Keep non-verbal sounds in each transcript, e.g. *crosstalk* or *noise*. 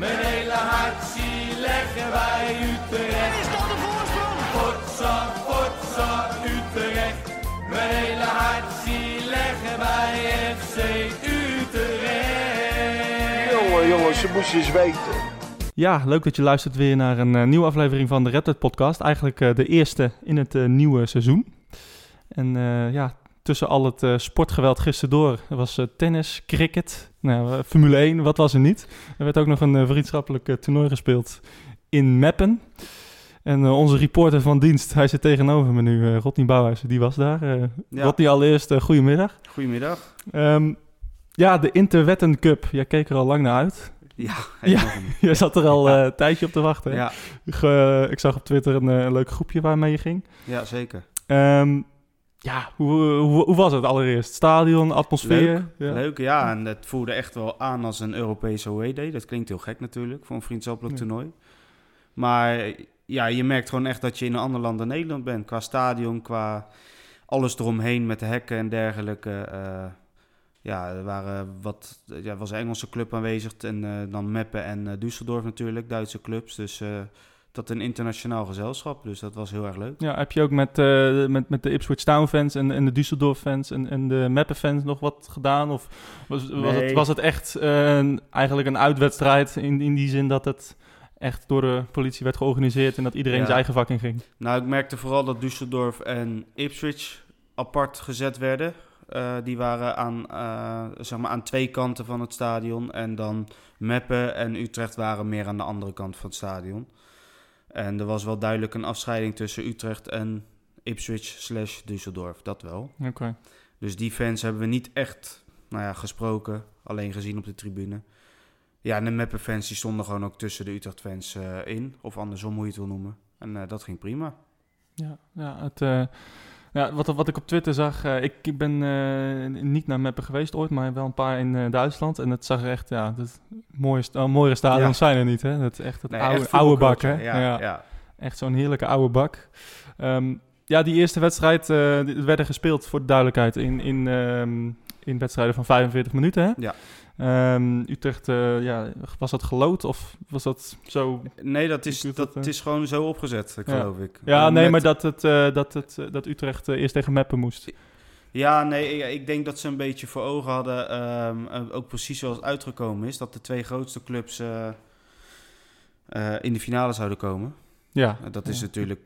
Mijn hele hart zie leggen wij Utrecht. Is dat de voorsprong? Potsa, potsa, Utrecht. Mijn hele hart zie leggen wij FC Utrecht. Jongen, jongens, ze moesten eens weten. Ja, leuk dat je luistert weer naar een eh, nieuwe aflevering van de Red Dead Podcast. Eigenlijk eh, de eerste in het eh, nieuwe seizoen. En eh, ja, tussen al het eh, sportgeweld gisteren door was eh, tennis, cricket, nou, eh, Formule 1, wat was er niet. Er werd ook nog een vriendschappelijk toernooi gespeeld in Meppen. En onze reporter van dienst, hij zit tegenover me nu, Rodney Bouwhuizen, die was daar. Ja. Rodney, allereerst goedemiddag. Goedemiddag. Ehm, ja, de Interwetten Cup, jij keek er al lang naar uit. Ja, *laughs* Ja. Je zat er al Ja. een tijdje op te wachten. ja, Ge- ik zag op Twitter een, een leuk groepje waarmee je ging. ja, zeker. Ehm, ja, hoe, hoe, hoe was het allereerst? Stadion, atmosfeer? Leuk, Ja. Leuk, ja. En het voelde echt wel aan als een Europese OED. Dat klinkt heel gek natuurlijk, voor een vriendschappelijk Ja. toernooi. Maar ja, je merkt gewoon echt dat je in een ander land dan Nederland bent. Qua stadion, qua alles eromheen met de hekken en dergelijke. eh, ja, er waren wat, ja, was een Engelse club aanwezig. En eh, dan Meppen en eh, Düsseldorf natuurlijk, Duitse clubs. Dus eh, dat een internationaal gezelschap. Dus dat was heel erg leuk. Ja, heb je ook met, eh, met, met de Ipswich Town fans en, en de Düsseldorf fans en, en de Meppen fans nog wat gedaan? Of was, was, het, was het echt eh, een- eigenlijk een uitwedstrijd in, in die zin dat het echt door de politie werd georganiseerd en dat iedereen Ja. zijn eigen vak in ging? Nou, ik merkte vooral dat Düsseldorf en Ipswich apart gezet werden. Eh, die waren aan, eh, zeg maar aan twee kanten van het stadion. En dan Meppen en Utrecht waren meer aan de andere kant van het stadion. En er was wel duidelijk een afscheiding tussen Utrecht en Ipswich slash Düsseldorf. Dat wel. Oké. Dus die fans hebben we niet echt nou ja, gesproken. Alleen gezien op de tribune. Ja, en de Meppen-fans die stonden gewoon ook tussen de Utrecht-fans eh, in. Of andersom, hoe je het wil noemen. En eh, dat ging prima. Ja, ja, het, eh, ja wat, wat ik op Twitter zag, eh, ik, ik ben eh, niet naar Meppen geweest ooit, maar wel een paar in eh, Duitsland. En het zag er echt, ja, het mooie, sta- mooiere stadions Ja. zijn er niet, hè? Het, echt het Nee, oude, echt oude bak, hè? Ja, ja. Echt zo'n heerlijke oude bak. Ehm, ja, die eerste wedstrijd werden gespeeld, voor de duidelijkheid, in, in, ehm, in wedstrijden van 45 minuten, hè? Ja. Ehm, Utrecht, eh, ja, was dat gelood of was dat zo... Nee, dat is, dat dat, eh. is gewoon zo opgezet, Ja. geloof ik. Ja, nee, met- maar dat, het, eh, dat, het, dat Utrecht eerst tegen Meppen moest. Ja, nee, ik, ik denk dat ze een beetje voor ogen hadden, ehm, eh, ook precies zoals het uitgekomen is, dat de twee grootste clubs in de finale zouden komen. Ja. Dat is Ja. natuurlijk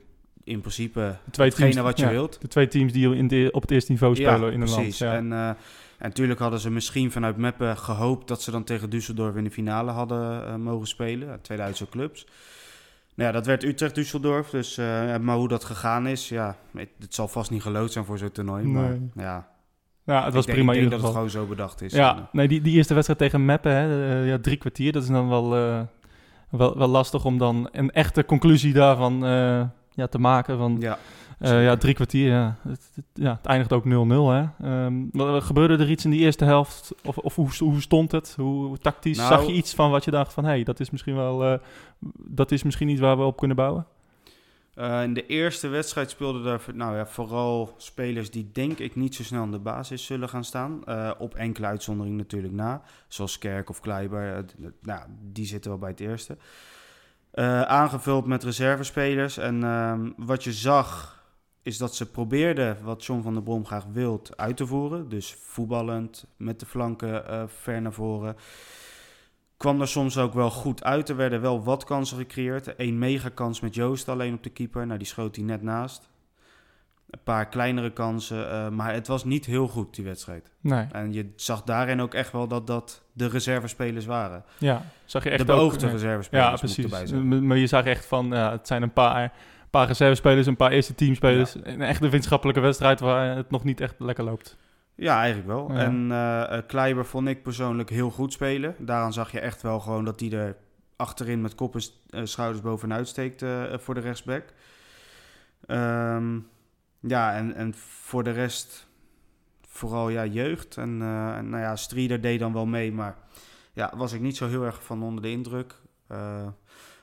in principe De twee hetgene teams, wat je ja, wilt. De twee teams die in de, op het eerste niveau spelen in een precies. land. Ja. En, en natuurlijk hadden ze misschien vanuit Meppen gehoopt dat ze dan tegen Düsseldorf in de finale hadden eh, mogen spelen. Twee Duitse clubs. Nou ja, dat werd Utrecht-Düsseldorf. Dus, eh, maar hoe dat gegaan is, ja, het, het zal vast niet gelood zijn voor zo'n toernooi. Maar ja, ja, het was ik denk, prima ik in denk dat het gewoon zo bedacht is. Ja, En, nee, die, die eerste wedstrijd tegen Meppen, hè, eh, ja, drie kwartier, dat is dan wel, wel, wel lastig om dan een echte conclusie daarvan ja, te maken. Van, ja. Eh, ja, drie kwartier, ja. Het, het- ja, het eindigt ook 0-0, hè. Ehm, gebeurde er iets in die eerste helft? Of, of hoe, hoe stond het? Hoe, hoe tactisch? Nou- Zag je iets van wat je dacht van, hé, hey, dat is misschien wel... eh, dat is misschien iets waar we op kunnen bouwen? Eh, in de eerste wedstrijd speelden er nou ja, vooral spelers die denk ik niet zo snel in de basis zullen gaan staan. Op enkele uitzonderingen natuurlijk na. Zoals Kerk of Kleiber. nou, die zitten wel bij het eerste. Aangevuld met reservespelers. En ehm, wat je zag is dat ze probeerden wat John van der Brom graag wilt uit te voeren. Dus voetballend, met de flanken eh, ver naar voren. Kwam er soms ook wel goed uit. Er werden wel wat kansen gecreëerd. Eén megakans met Joost alleen op de keeper. Nou, die schoot hij net naast. Een paar kleinere kansen. eh, maar het was niet heel goed, die wedstrijd. Nee, En je zag daarin ook echt wel dat dat de reservespelers waren. ja. Zag je echt de beoogde ook, reservespelers Ja, precies. Maar je zag echt van, ja, het zijn een paar, paar reservespelers, een paar eerste teamspelers. Een echte vriendschappelijke wedstrijd waar het nog niet echt lekker loopt. Ja, eigenlijk wel. Ja. En eh, Kleiber vond ik persoonlijk heel goed spelen. Daaraan zag je echt wel gewoon dat hij er achterin met kop en eh, schouders bovenuit steekt voor de rechtsback. Ehm, ja, en, en voor de rest vooral ja, jeugd. En, en nou ja, Strieder deed dan wel mee, maar ja, was ik niet zo heel erg van onder de indruk.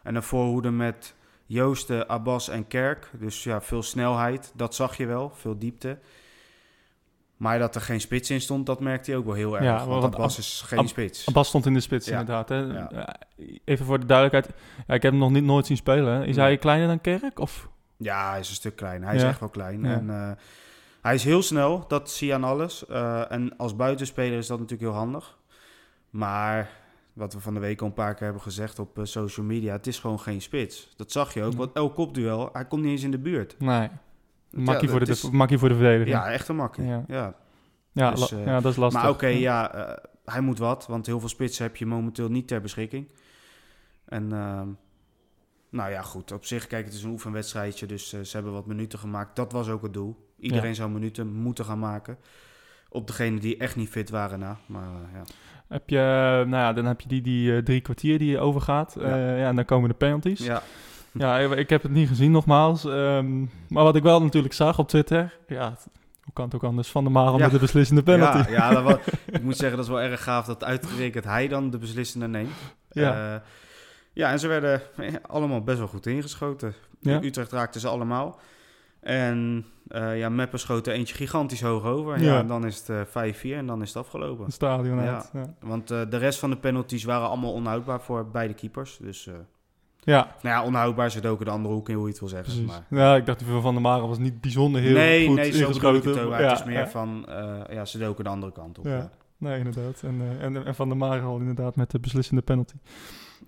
En een voorhoede met Joosten, Abbas en Kerk. Dus ja, veel snelheid, dat zag je wel, veel diepte. Maar dat er geen spits in stond, dat merkte hij ook wel heel erg. Ja, want want Abbas Ab- is geen Ab- spits. Bas stond in de spits Ja. inderdaad. Hè? Ja. Eh, Even voor de duidelijkheid. Ja, ik heb hem nog niet nooit zien spelen. hè. Is Nee. hij kleiner dan Kerk? Of? Ja, hij is een stuk klein. Hij is echt wel klein. En, eh, hij is heel snel, dat zie je aan alles. Eh, en als buitenspeler is dat natuurlijk heel handig. Maar wat we van de week al een paar keer hebben gezegd op eh, social media, het is gewoon geen spits. Dat zag je ook, Ja. want elk kopduel, hij komt niet eens in de buurt. Nee. Makkie, voor, de, is- makkie voor de verdediging. Ja, echt een makkie. Ja. Ja. ja, dus, eh, ja, dat is lastig. Maar oké, ja, eh, hij moet wat, want heel veel spitsen heb je momenteel niet ter beschikking. En ehm, nou ja, goed, op zich, kijk, het is een oefenwedstrijdje, dus ze hebben wat minuten gemaakt. Dat was ook het doel. Iedereen zou minuten moeten gaan maken. Op degene die echt niet fit waren na. Maar ja. Heb je, nou ja, dan heb je die, die eh, drie kwartier die overgaat. Ja. Ja. ja, en dan komen de penalties. ja, Ja, ik heb het niet gezien nogmaals. Ehm, maar wat ik wel natuurlijk zag op Twitter. Ja, hoe kan het ook anders? Van de Marel Ja. met de beslissende penalty. Ja, ja dat was, *laughs* ik moet zeggen, dat is wel erg gaaf dat uitgerekend hij dan de beslissende neemt. Ja. Eh, ja, en ze werden eh, allemaal best wel goed ingeschoten. Ja. Utrecht raakte ze allemaal. En eh ja, Meppen schoot er eentje gigantisch hoog over. Ja, dan is het eh, 5-4 en dan is het afgelopen. Het stadion uit. Ja. Want eh, de rest van de penalties waren allemaal onhoudbaar voor beide keepers. Dus, eh, ja, nou ja, onhoudbaar. Ze doken de andere hoek in, hoe je het wil zeggen. precies. Maar... Ja, ik dacht van de Marel was niet bijzonder heel nee, goed nee, zo bedoel ik ingeschoten. het ook. Ja, het is meer van, eh, ja, ze doken de andere kant op. Ja. Nee, inderdaad. En, eh, en, en Van der Marel inderdaad met de beslissende penalty.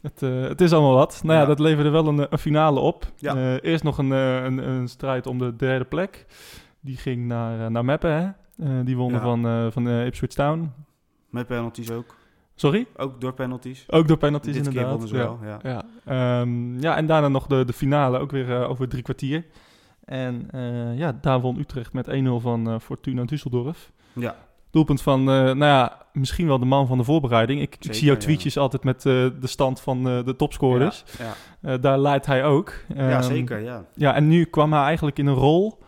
Het, eh, het is allemaal wat. Nou ja, Ja. dat leverde wel een, een finale op. Ja. Eh, eerst nog een, eh, een, een strijd om de derde plek. Die ging naar, eh, naar Meppen, hè? Eh, die wonnen Ja. van, eh, van eh, Ipswich Town. Met penalties ook. Sorry? Ook door penalties. Ook door penalties Dit keer inderdaad. wonnen ze ja. wel, ja. Ja. Ehm, ja, en daarna nog de, de finale, ook weer eh, over drie kwartier. En eh, ja, daar won Utrecht met 1-0 van eh, Fortuna Düsseldorf. Ja, Doelpunt van, eh, nou ja, misschien wel de man van de voorbereiding. Ik, ik zie jouw ja. tweetjes altijd met eh, de stand van eh, de topscorers. Ja, daar leidt hij ook. ja. Ja, Ehm, zeker, ja. Ja, en nu kwam hij eigenlijk in een rol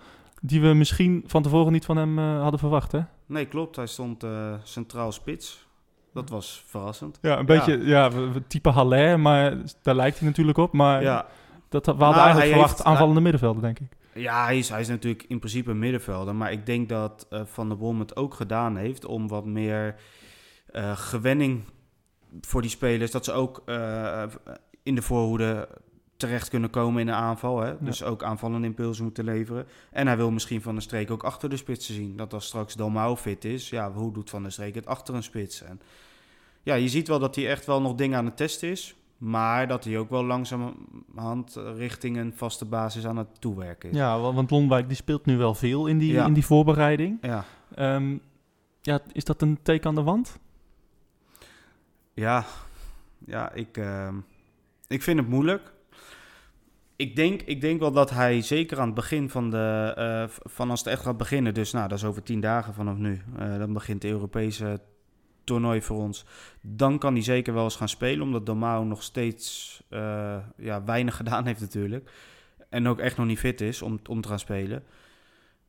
die we misschien van tevoren niet van hem hadden verwacht, hè? Nee, klopt. Hij stond centraal spits. Dat was verrassend. Ja, een beetje, ja, type Haller, maar daar lijkt hij natuurlijk op. Maar Ja, dat, we hadden Nou, eigenlijk verwacht heeft- aanvallende middenvelden, denk ik. Ja hij, is, hij is natuurlijk in principe een middenvelder. Maar ik denk dat eh, Van der Brom het ook gedaan heeft om wat meer eh, gewenning voor die spelers. Dat ze ook eh, in de voorhoede terecht kunnen komen in de aanval. Hè? Dus ook aanvallende impulsen moeten leveren. En hij wil misschien Van der Streek ook achter de spitsen zien. Dat als straks Dalmau fit is, ja, hoe doet Van der Streek het achter een spits? En ja, je ziet wel dat hij echt wel nog dingen aan het testen is. Maar dat hij ook wel langzamerhand richting een vaste basis aan het toewerken is. Ja, wa- want Lonwijk die speelt nu wel veel in die, Ja. in die voorbereiding. Ja, Ehm, ja, is dat een teken aan de wand? ja, ja ik, ehm, ik vind het moeilijk. Ik denk, ik denk wel dat hij zeker aan het begin van de. v- van als het echt gaat beginnen, dus nou, dat is over tien dagen vanaf nu. eh, dan begint de Europese toernooi voor ons. Dan kan hij zeker wel eens gaan spelen, omdat Domao nog steeds eh, ja, weinig *laughs* gedaan heeft, natuurlijk. En ook echt nog niet fit is om, om te gaan spelen.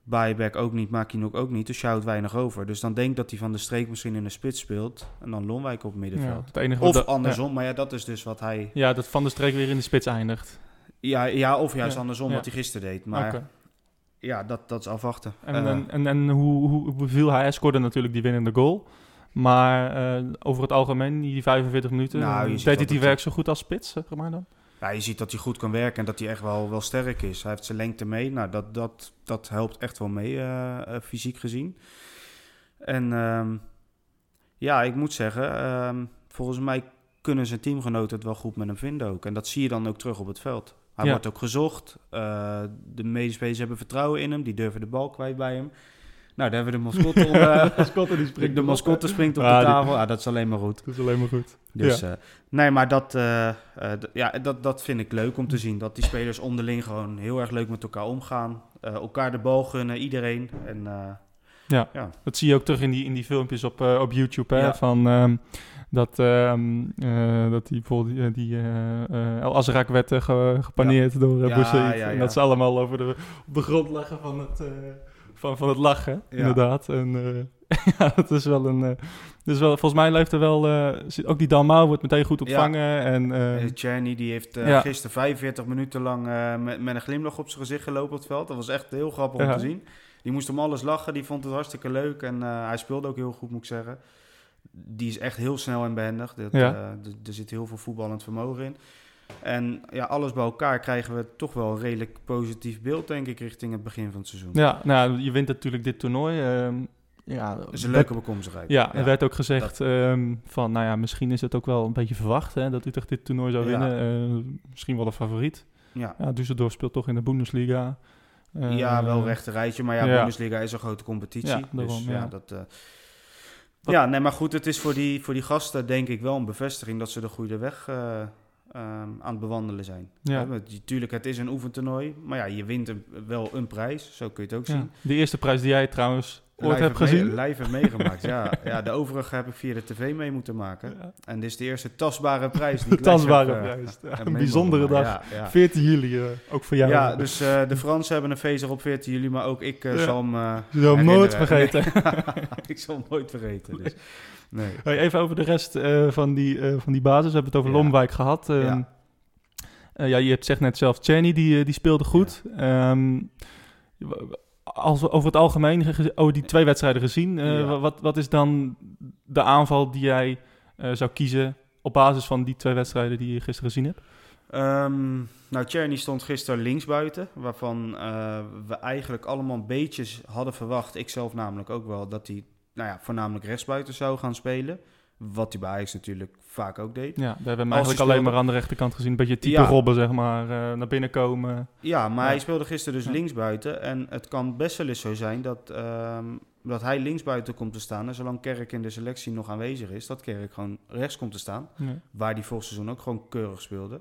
Bayback ook niet, Makinok ook niet, dus houdt weinig over. Dus dan denk dat hij van de streek misschien in de spits speelt. En dan Lonwijk op Ja, middenveld. het enige of wat da- andersom, maar ja, dat is dus wat hij. Ja. dat Van de Streek weer in de spits eindigt. Ja, ja of juist Ja, andersom, wat hij gisteren deed. Maar ja, dat, dat is afwachten. En, Eh, en, en, en hoe, hoe beviel hij? Hij scoorde natuurlijk die winnende goal. Maar eh, over het algemeen, die 45 minuten, Nou, je eh, deed hij die werk zo goed als spits, zeg maar dan? ja, je ziet dat hij goed kan werken en dat hij echt wel, wel sterk is. Hij heeft zijn lengte mee. Nou, dat, dat, dat helpt echt wel mee, eh, fysiek gezien. En ehm, ja, ik moet zeggen, ehm, volgens mij kunnen zijn teamgenoten het wel goed met hem vinden ook. En dat zie je dan ook terug op het veld. Hij Ja. wordt ook gezocht. De medespelers hebben vertrouwen in hem. Die durven de bal kwijt bij hem. Nou, daar hebben we de mascotte onder. *laughs* mascotte die springt de mascotte springt op Ja, de die- tafel. Ah, dat is alleen maar goed. Dat is alleen maar goed. Dus, Ja. eh, nee, maar dat, eh, eh, ja, dat, dat vind ik leuk om te zien. Dat die spelers onderling gewoon heel erg leuk met elkaar omgaan. Eh, elkaar de bal gunnen, iedereen. En eh, Ja. ja. Dat zie je ook terug in die, in die filmpjes op, eh, op YouTube. Hè? Ja. Van, ehm, dat, ehm, eh, dat die bijvoorbeeld die, eh, die eh, eh, El Azrak werd eh, ge- gepaneerd door uh, Ja, ja, En ja. dat ze allemaal over de, op de grond leggen van het, eh, van, van het lachen, Ja. inderdaad. En eh, *laughs* ja, dat is wel een... dus wel, volgens mij leeft er wel... eh, zit- ook die Dalmau wordt meteen goed ontvangen. En, Czerny die heeft gisteren 45 minuten lang met, met een glimlach op zijn gezicht gelopen op het veld. Dat was echt heel grappig om te zien. Die moest om alles lachen, die vond het hartstikke leuk. En hij speelde ook heel goed, moet ik zeggen. Die is echt heel snel en behendig. Dat, Ja. er zit heel veel voetballend vermogen in. En ja, alles bij elkaar krijgen we toch wel een redelijk positief beeld, denk ik, richting het begin van het seizoen. Ja, nou, je wint natuurlijk dit toernooi. ehm, ja, Dat is een leuke bekomstigheid. Ja, er werd ook gezegd ehm, van, nou ja, misschien is het ook wel een beetje verwacht hè, dat Utrecht dit toernooi zou Ja. winnen. Eh, misschien wel de favoriet. ja. Ja, Düsseldorf speelt toch in de Bundesliga. Eh, ja, wel rechte rijtje, maar ja, ja. Bundesliga is een grote competitie. Ja, daarom, dus ja, dat... eh, ja, nee, maar goed, het is voor die, voor die gasten denk ik wel een bevestiging dat ze de goede weg ehm, aan het bewandelen zijn. Ja. Je- tuurlijk, het is een oefentoernooi, maar ja, je wint een- wel een prijs, zo kun je het ook Ja. zien. De eerste prijs die jij trouwens ooit heb gezien. live heb meegemaakt, ja. ja. De overige heb ik via de tv mee moeten maken. Ja. En dit is de eerste tastbare prijs die *laughs* Tastbare heb, eh, prijs. Ja, heb een mee bijzondere dag. maken. Ja, ja. 14 juli, eh, ook voor jou. Ja, dus eh, de Fransen hebben een feest op 14 juli, maar ook ik zal hem... Je zal nooit vergeten. *laughs* ik zal hem nooit vergeten. Dus. Nee. Hey, even over de rest van, die, van die basis. We hebben het over. Lomwijk gehad. Ehm, Ja. ja, je hebt zegt net zelf, Cheney, die, die speelde goed. Ehm, als we over het algemeen, ge- over die twee wedstrijden gezien, eh, Ja. wat, wat is dan de aanval die jij eh, zou kiezen op basis van die twee wedstrijden die je gisteren gezien hebt? Ehm, nou, Czerny stond gisteren linksbuiten, waarvan eh, we eigenlijk allemaal een beetje hadden verwacht, ik zelf namelijk ook wel, dat hij nou ja, voornamelijk rechtsbuiten zou gaan spelen. Wat hij bij Ajax natuurlijk vaak ook deed. Ja, daar hebben we hem eigenlijk alleen speelde- maar aan de rechterkant gezien. Een beetje type Ja. Robben, zeg maar, eh, naar binnen komen. Ja, maar Ja. hij speelde gisteren dus linksbuiten. En het kan best wel eens zo zijn dat, ehm, dat hij linksbuiten komt te staan. En zolang Kerk in de selectie nog aanwezig is, dat Kerk gewoon rechts komt te staan. Waar die vorig seizoen ook gewoon keurig speelde.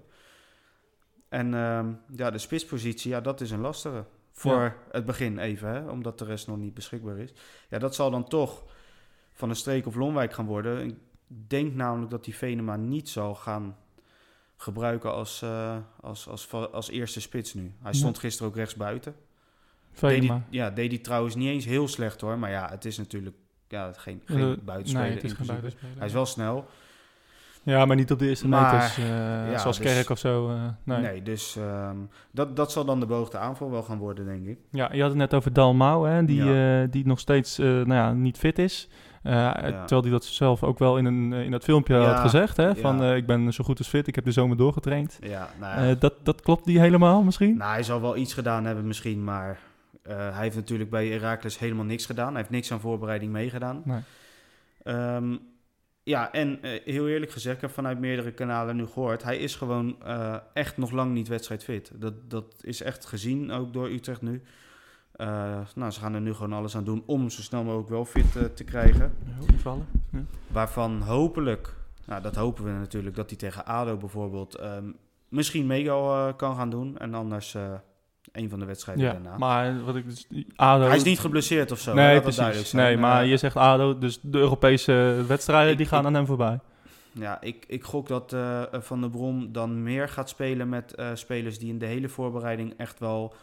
En ehm, ja, de spitspositie, ja, dat is een lastige. Voor Ja. het begin even, hè, omdat de rest nog niet beschikbaar is. Ja, dat zal dan toch van een streek of Lonwijk gaan worden. Denk namelijk dat die Venema niet zal gaan gebruiken als, eh, als, als, als eerste spits nu. Hij stond gisteren ook rechts buiten. Deed hij, ja, deed hij trouwens niet eens heel slecht hoor. Maar ja, het is natuurlijk ja, geen, geen buitenspeler. nee, het is geen buitenspeler. Hij is wel snel. Ja, maar niet op de eerste Maar- meters, ja, zoals dus- Kerk of zo. eh, nee. Nee, dus ehm, dat, dat zal dan de beoogde aanval wel gaan worden, denk ik. Ja, je had het net over Dalmau, hè, die, Ja. die nog steeds nou ja, niet fit is. Eh, Terwijl hij dat zelf ook wel in, een, eh, in dat filmpje Ja, had gezegd. Hè, van ja. eh, ik ben zo goed als fit, ik heb de zomer doorgetraind. Ja, nou, ja. Dat, dat klopt niet helemaal misschien? nou, hij zal wel iets gedaan hebben misschien, maar hij heeft natuurlijk bij Heracles helemaal niks gedaan. Hij heeft niks aan voorbereiding meegedaan. Nee. Ehm, ja, en heel eerlijk gezegd, ik heb vanuit meerdere kanalen nu gehoord, hij is gewoon echt nog lang niet wedstrijdfit. Dat, dat is echt gezien, ook door Utrecht nu. Eh, nou, ze gaan er nu gewoon alles aan doen om zo snel mogelijk wel fit eh, te krijgen. Vallen. Ja. Waarvan hopelijk, nou dat hopen we natuurlijk, dat hij tegen ADO bijvoorbeeld ehm, misschien Mego eh, kan gaan doen. En anders een van de wedstrijden Ja, daarna. maar wat ik dus, ADO... Hij is niet geblesseerd of zo. Nee, dat precies. zijn. Nee, maar je zegt ADO, dus de Europese wedstrijden, Ik- die gaan ik- aan hem voorbij. Ja, ik, ik gok dat Van der Brom dan meer gaat spelen met spelers die in de hele voorbereiding echt wel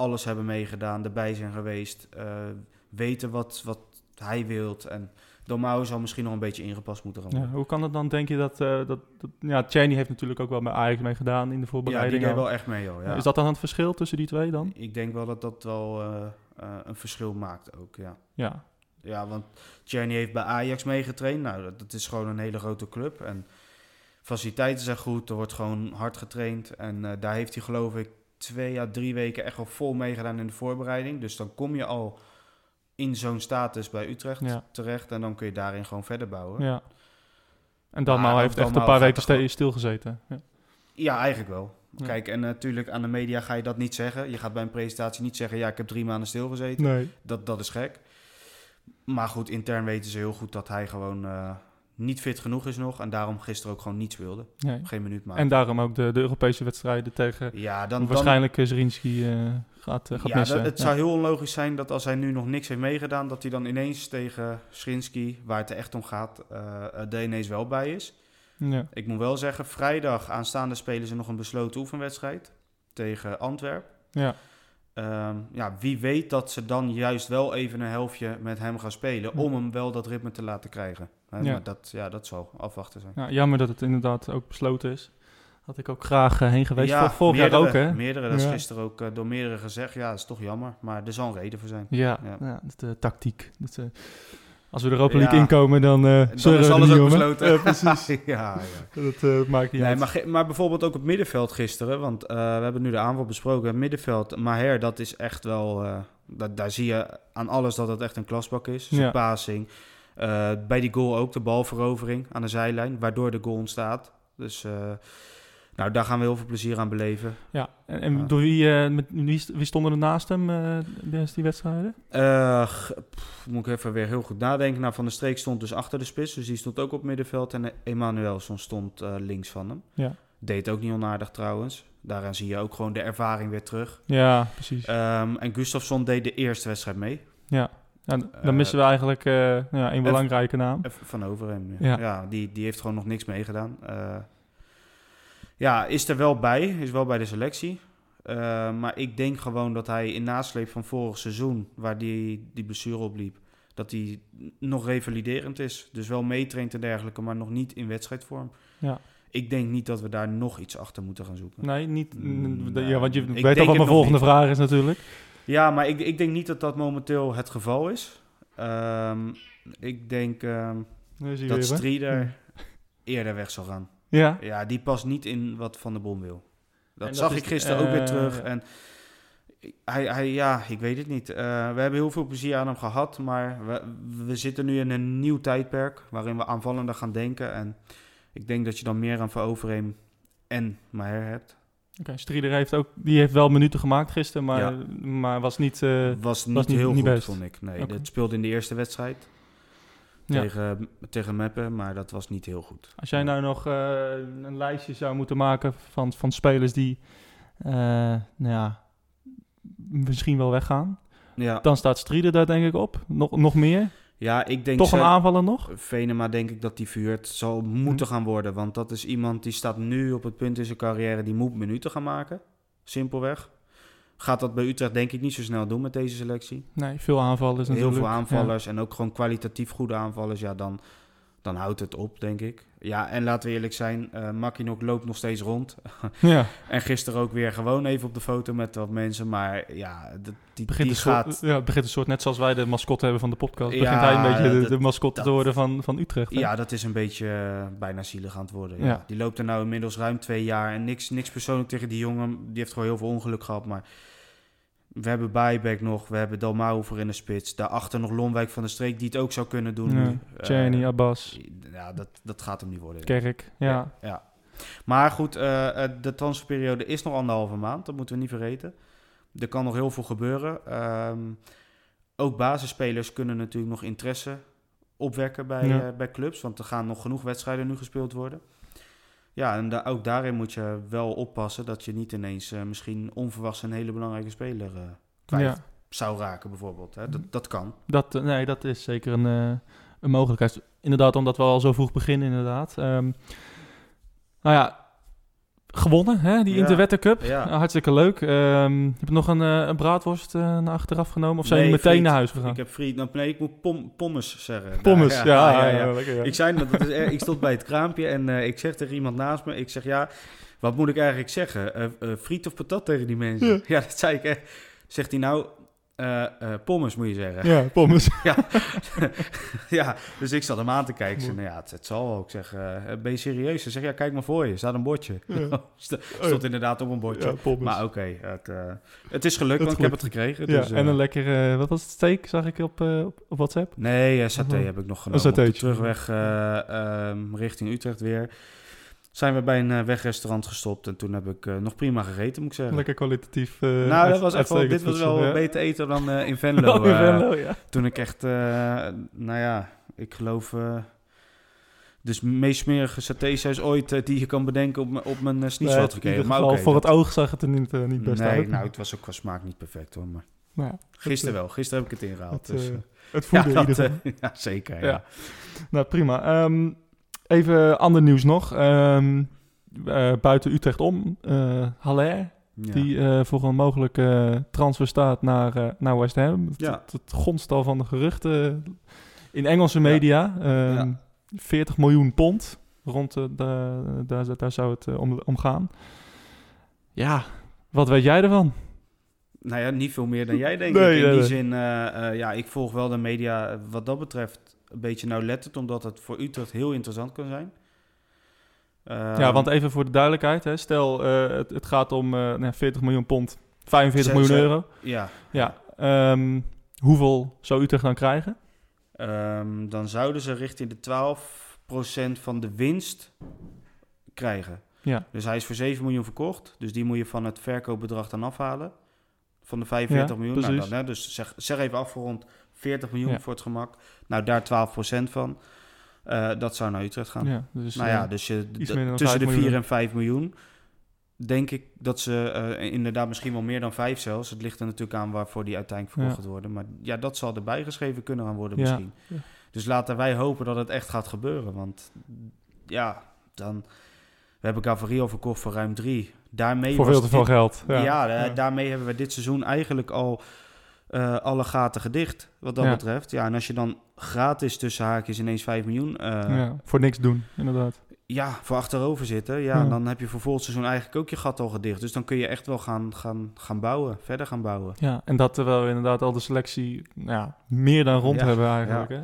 alles hebben meegedaan, erbij zijn geweest, eh, weten wat, wat hij wilt. En Domau zal misschien nog een beetje ingepast moeten gaan Ja, hoe kan het dan, denk je, dat... eh dat, dat ja, Cheney heeft natuurlijk ook wel bij Ajax mee gedaan in de Ja, die voorbereiding. deed wel echt mee, joh. Ja. Is dat dan het verschil tussen die twee dan? Ik denk wel dat dat wel eh, een verschil maakt ook, ja. Ja, Ja, want Czerny heeft bij Ajax meegetraind. Nou, dat, dat is gewoon een hele grote club. En faciliteiten zijn goed, er wordt gewoon hard getraind. En daar heeft hij geloof ik twee à drie weken echt wel vol meegedaan in de voorbereiding. Dus dan kom je al in zo'n status bij Utrecht Ja. terecht. En dan kun je daarin gewoon verder bouwen. Ja, ja. En Dalmau Maar heeft echt een Dalmau paar weken ste- stilgezeten. Ja. eigenlijk wel. Ja. Kijk, en natuurlijk aan de media ga je dat niet zeggen. Je gaat bij een presentatie niet zeggen, ja, ik heb drie maanden stilgezeten. Nee. Dat, dat is gek. Maar goed, intern weten ze heel goed dat hij gewoon eh, niet fit genoeg is nog. En daarom gisteren ook gewoon niet speelde. nee. Geen minuut maken. En daarom ook de, de Europese wedstrijden tegen... ja, dan, dan, waarschijnlijk uh, Zrinski eh, gaat, eh, gaat ja, missen. dat- het Ja. zou heel onlogisch zijn dat als hij nu nog niks heeft meegedaan... dat hij dan ineens tegen Schrinski, waar het er echt om gaat, eh er ineens wel bij is. Ja. Ik moet wel zeggen, vrijdag aanstaande spelen ze nog een besloten oefenwedstrijd tegen Antwerp. Ja. Ehm, ja, wie weet dat ze dan juist wel even een helftje met hem gaan spelen... Om hem wel dat ritme te laten krijgen. Hè, Ja. Maar dat, ja, dat zal afwachten zijn. Ja, jammer dat het inderdaad ook besloten is. had ik ook graag eh, heen geweest. Ja, Vorig jaar meerdere, ook, hè? Meerdere, dat is Ja. gisteren ook eh, door meerdere gezegd. Ja, dat is toch jammer, maar er zal een reden voor zijn. Ja, Ja. ja. de tactiek. Dat, eh, als we de Europa League inkomen, dan Dan is alles ook besloten. Ja, precies. *laughs* ja, ja. dat eh, maakt niet Nee, uit. maar, maar bijvoorbeeld ook het middenveld gisteren, want eh, we hebben nu de aanval besproken. Het middenveld, Maher, dat is echt wel, eh, dat, daar zie je aan alles dat het echt een klasbak is. Zijn passing, Eh, bij die goal ook de balverovering aan de zijlijn, waardoor de goal ontstaat. Dus eh, nou, daar gaan we heel veel plezier aan beleven. Ja, en, en door wie, eh, met, wie, st- wie stonden er naast hem tijdens die wedstrijden? Pff, moet ik even weer heel goed nadenken. Nou, Van der Streek stond dus achter de spits, dus die stond ook op middenveld. En Emanuelson stond links van hem. Ja, Deed ook niet onaardig trouwens. Daaraan zie je ook gewoon de ervaring weer terug. ja precies. Ehm, en Gustafsson deed de eerste wedstrijd mee. ja. Dan eh, missen we eigenlijk eh, ja, een belangrijke naam. Van Overhem. Ja. Ja, die, die heeft gewoon nog niks meegedaan. Eh, ja, is er wel bij. Is wel bij de selectie. Eh, maar ik denk gewoon dat hij in nasleep van vorig seizoen, waar die, die blessure opliep, dat hij nog revaliderend is. Dus wel meetraint en dergelijke, maar nog niet in wedstrijdvorm. Ja. Ik denk niet dat we daar nog iets achter moeten gaan zoeken. Nee, niet. Mm, ja, want je ik weet al wat mijn volgende niet. vraag is natuurlijk. Ja, maar ik, ik denk niet dat dat momenteel het geval is. Ehm, ik denk ehm, Nu is hij dat weer, hè? Strieder eerder weg zal gaan. Ja, Ja, die past niet in wat Van der Bom wil. Dat, dat zag ik gisteren ook weer eh, terug. ja. En hij, hij, ja, ik weet het niet. Eh, we hebben heel veel plezier aan hem gehad, maar we, we zitten nu in een nieuw tijdperk waarin we aanvallender gaan denken. En ik denk dat je dan meer aan Van Overheem en Maher hebt. Oké, Strieder heeft ook, die heeft wel minuten gemaakt gisteren, maar, Ja. maar was niet. eh, was niet was heel niet goed, vond ik. Nee, dat speelde in de eerste wedstrijd ja. tegen, tegen Meppen, maar dat was niet heel goed. Als jij nou nog eh, een lijstje zou moeten maken van, van spelers die, eh, nou ja, misschien wel weggaan, Ja, dan staat Strieder daar denk ik op. Nog, nog meer? Ja ik denk... Toch een aanvaller nog? Venema denk ik dat die verhuurd zal moeten Hm. gaan worden. Want dat is iemand die staat nu op het punt in zijn carrière... die moet minuten gaan maken. Simpelweg. Gaat dat bij Utrecht denk ik niet zo snel doen met deze selectie. Nee, veel aanvallers Heel natuurlijk. veel aanvallers en ook gewoon kwalitatief goede aanvallers. Ja, dan, dan houdt het op, denk ik. Ja, en laten we eerlijk zijn... eh Makinok loopt nog steeds rond. *laughs* Ja. En gisteren ook weer gewoon even op de foto met wat mensen. Maar ja, dat- die, Begint die een soort, ja, het begint een soort, net zoals wij de mascotte hebben van de podcast, Ja, begint hij een beetje de, dat- de mascotte te worden van, van Utrecht. hè? Ja, dat is een beetje eh, bijna zielig aan het worden. Ja. Ja. Die loopt er nou inmiddels ruim twee jaar. En niks, niks persoonlijk tegen die jongen. Die heeft gewoon heel veel ongeluk gehad. Maar we hebben Bijbeck nog. We hebben Dalmau voor in de spits. Daarachter nog Lonwijk van de Streek die het ook zou kunnen doen. Ja. Czerny, Eh, Abbas, ja, dat, dat gaat hem niet worden. Kerk. Ja. ja. Maar goed, eh, eh, de transferperiode is nog anderhalve maand. Dat moeten we niet vergeten. Er kan nog heel veel gebeuren. Ehm, ook basisspelers kunnen natuurlijk nog interesse opwekken bij, Ja. bij clubs. Want er gaan nog genoeg wedstrijden nu gespeeld worden. Ja, en da- ook daarin moet je wel oppassen dat je niet ineens eh, misschien onverwachts een hele belangrijke speler eh, kwijt ja. zou raken, bijvoorbeeld. Hè? Dat, dat kan. Dat, eh, nee, dat is zeker een, een mogelijkheid. Inderdaad, omdat we al zo vroeg beginnen, inderdaad. Ehm, nou ja, gewonnen, hè, die Ja. Interwetter Cup. Ja. Eh, hartstikke leuk. Ehm heb je nog een, eh, een braadworst eh, naar achteraf genomen? Of zijn Nee, meteen friet. naar huis gegaan? Ik heb friet. Nou, nee, ik moet pom, pommes zeggen. *laughs* Pommes, Nou, ja, ja, lekker. Ik zei dat, dat is, ik stond bij het kraampje en eh, ik zeg tegen iemand naast me, ik zeg ja, wat moet ik eigenlijk zeggen? Friet of patat tegen die mensen? Ja. *laughs* Ja, dat zei ik echt. Zegt hij nou, eh, pommes moet je zeggen. Ja, pommes. *laughs* *laughs* ja, dus ik zat hem aan te kijken. Ik zei, nou ja, het, het zal wel. Ik zeg, eh, ben je serieus? Ze zegt, ja, kijk maar voor je. Er staat een bordje. Ja. *laughs* St- Stond inderdaad op een bordje. Ja, pommes. Maar oké, het, het is gelukt, want ik heb het gekregen. ja, dus, en eh, een lekker, eh, wat was het, steak, zag ik op, op, WhatsApp. Nee, saté Oh. heb ik nog Een genomen. Satéetje. terugweg eh, ehm, richting Utrecht weer. Zijn we bij een eh, wegrestaurant gestopt en toen heb ik eh, nog prima gegeten, moet ik zeggen. Lekker kwalitatief. eh, nou, dat was echt wel, dit was wel ja. beter eten dan in *laughs* Venlo. In Venlo, ja. toen ik echt, nou ja, ik geloof... dus meest smerige satésaus ooit die je kan bedenken op, op mijn Nee, schnitzel had gekregen. Maar voor dat- het oog zag het er niet, niet best Nee, uit. nou, het was ook qua smaak niet perfect hoor. Maar Nou gisteren wel. Gisteren heb ik het ingehaald. Het, dus, het voeden *laughs* ja, dat, *laughs* ja, zeker. Ja. Ja. Nou, prima. Ehm, even ander nieuws nog. Ehm, eh, buiten Utrecht om, eh Haller, Ja. die eh, voor een mogelijke transfer staat naar, naar West Ham. Het, Ja. het, het gonst al van de geruchten in Engelse media. Ehm, Ja. 40 miljoen pond. Rond de, de- daar, daar zou het om, om gaan. Ja, wat weet jij ervan? Nou ja, niet veel meer dan jij, denk *laughs* Nee, ik. In nee, die nee. zin, ja, ik volg wel de media wat dat betreft een beetje nauwlettend, omdat het voor Utrecht heel interessant kan zijn. ja, Ehm, want even voor de duidelijkheid. Hè, stel, eh, het, het gaat om eh, nou, 40 miljoen pond, 45 Zes- miljoen euro. Ja, Ja, ehm, hoeveel zou Utrecht dan krijgen? ehm, dan zouden ze richting de 12% van de winst krijgen. Ja, Dus hij is voor 7 miljoen verkocht. Dus die moet je van het verkoopbedrag dan afhalen. Van de 45 Ja, miljoen. Nou, dan, hè, dus zeg, zeg even afgerond 40 miljoen Ja. voor het gemak. Nou, daar 12% van. Eh, dat zou naar Utrecht gaan. ja dus, nou ja, eh, dus je, tussen 5 de 4 miljoen. en 5 miljoen. Denk ik dat ze eh, inderdaad misschien wel meer dan 5 zelfs. Het ligt er natuurlijk aan waarvoor die uiteindelijk verkocht gaat worden. Maar ja, dat zal erbij geschreven kunnen gaan worden misschien. Dus laten wij hopen dat het echt gaat gebeuren. Want ja, dan... We hebben Gavirio verkocht voor ruim 3. Daarmee voor veel te veel geld. Ja, Ja, ja. daarmee hebben we dit seizoen eigenlijk al eh, alle gaten gedicht. Wat dat Ja. betreft. Ja, en als je dan gratis tussen haakjes ineens 5 miljoen... eh, Ja, voor niks doen, inderdaad. ja, voor achterover zitten. Ja, Ja. dan heb je voor volgend seizoen eigenlijk ook je gat al gedicht. Dus dan kun je echt wel gaan, gaan, gaan bouwen, verder gaan bouwen. Ja, en dat terwijl we inderdaad al de selectie nou ja, meer dan rond Ja, hebben eigenlijk. Hè?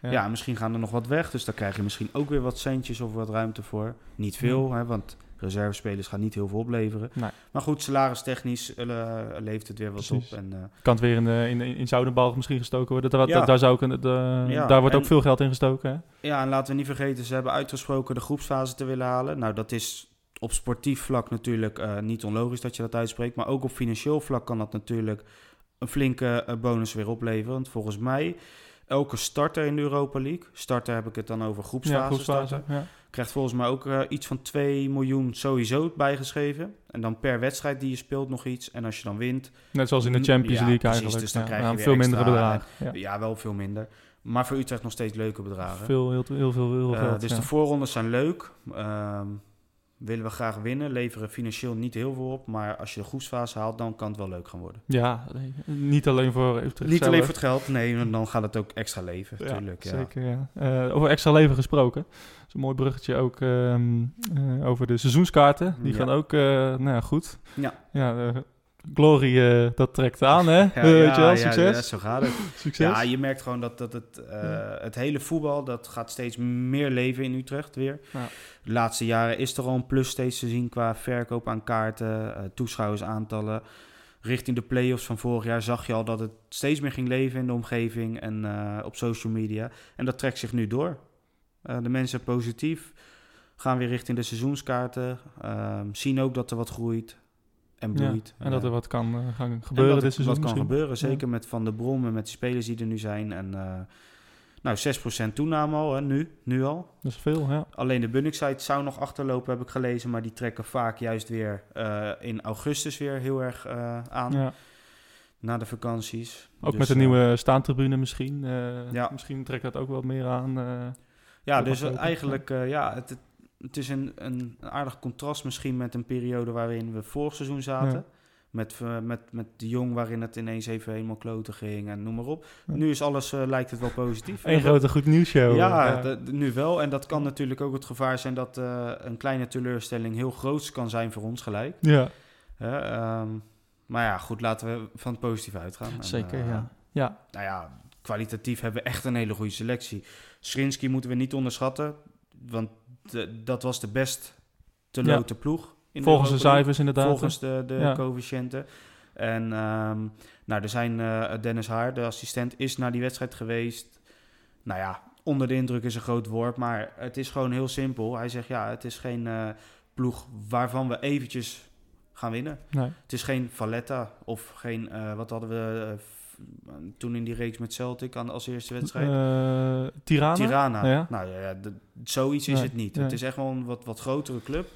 Ja. Ja. misschien gaan er nog wat weg. Dus daar krijg je misschien ook weer wat centjes of wat ruimte voor. Niet veel, hè, want reservespelers gaan niet heel veel opleveren. Nee. Maar goed, salaristechnisch eh, levert het weer wat Precies. op. En, eh, Kan het weer in, in, in Zoudenbalg misschien gestoken worden. Dat, Ja. daar, zou ook, de, Ja, daar wordt en- ook veel geld in gestoken. Hè? ja, en laten we niet vergeten, ze hebben uitgesproken de groepsfase te willen halen. Nou, dat is op sportief vlak natuurlijk eh, niet onlogisch dat je dat uitspreekt. Maar ook op financieel vlak kan dat natuurlijk een flinke bonus weer opleveren. Want volgens mij, elke starter in de Europa League, starter heb ik het dan over groepsfase, ja, groepsfase. starter, Ja. krijgt volgens mij ook eh, iets van 2 miljoen sowieso bijgeschreven. En dan per wedstrijd die je speelt nog iets. En als je dan wint, Net zoals in de Champions League precies, eigenlijk. dus dan krijg je veel mindere extra- bedragen. Ja. wel veel minder. Maar voor Utrecht nog steeds leuke bedragen. Veel, heel, heel veel, heel veel Eh, dus ja. de voorrondes zijn leuk. Ehm, willen we graag winnen. Leveren financieel niet heel veel op. Maar als je de groepsfase haalt, dan kan het wel leuk gaan worden. Ja, nee, niet alleen voor Niet alleen voor het geld, nee, dan gaat het ook extra leven. Ja, Tuurlijk, ja. zeker. Ja. Eh, over extra leven gesproken. Dat is een mooi bruggetje ook ehm, eh, over de seizoenskaarten. Die Ja. gaan ook, eh, nou ja, goed. Ja. Ja, Glory, eh, dat trekt aan, hè? Ja, *laughs* weet ja, je wel, ja, succes. ja, zo gaat het. succes. Ja, je merkt gewoon dat, dat het, eh, het hele voetbal, dat gaat steeds meer leven in Utrecht weer. De laatste jaren is er al een plus steeds te zien qua verkoop aan kaarten, toeschouwersaantallen. Richting de play-offs van vorig jaar zag je al dat het steeds meer ging leven in de omgeving en op social media. En dat trekt zich nu door. De mensen positief gaan weer richting de seizoenskaarten. ehm, zien ook dat er wat groeit en Ja, bloeit. en dat er wat kan eh, gaan en gebeuren dat dit seizoen wat kan misschien. gebeuren, zeker met Van der Brom en met de spelers die er nu zijn. En eh nou, 6% toename al, hè, nu, nu al. Dat is veel, ja. Alleen de Bunnik-site zou nog achterlopen, heb ik gelezen. Maar die trekken vaak juist weer eh, in augustus weer heel erg aan, ja. na de vakanties. Ook Dus, met de nieuwe staantribune misschien. Ja. Misschien trekt dat ook wat meer aan. Ja, dus eigenlijk, ja, het, het, is een, een aardig contrast misschien met een periode waarin we vorig seizoen zaten. Ja. Met, eh, met, met de jong waarin het ineens even helemaal kloten ging en noem maar op. Ja. Nu is alles, eh, lijkt het wel positief. Eén grote goed nieuws show. Ja, d- nu wel. En dat kan natuurlijk ook het gevaar zijn dat eh, een kleine teleurstelling heel groot kan zijn voor ons gelijk. ja. Hè, ehm, maar ja, goed, laten we van het positief uitgaan. En, zeker, ja. Ja, Nou ja, kwalitatief hebben we echt een hele goede selectie. Schrinski moeten we niet onderschatten, want de- dat was de best te Ja. loten ploeg. In volgens de cijfers inderdaad. Volgens de, de Ja. coëfficiënten. En ehm, nou, er zijn eh, Dennis Haar, de assistent, is naar die wedstrijd geweest. Nou ja, onder de indruk is een groot woord, maar het is gewoon heel simpel. Hij zegt ja, het is geen eh, ploeg waarvan we eventjes gaan winnen. Nee. Het is geen Valletta of geen, eh, wat hadden we toen in die reeks met Celtic aan, als eerste wedstrijd? Eh, Tirana? Tirana. Ja. Nou ja, ja, de- zoiets is Nee, het niet. nee. Het is echt wel een wat, wat grotere club.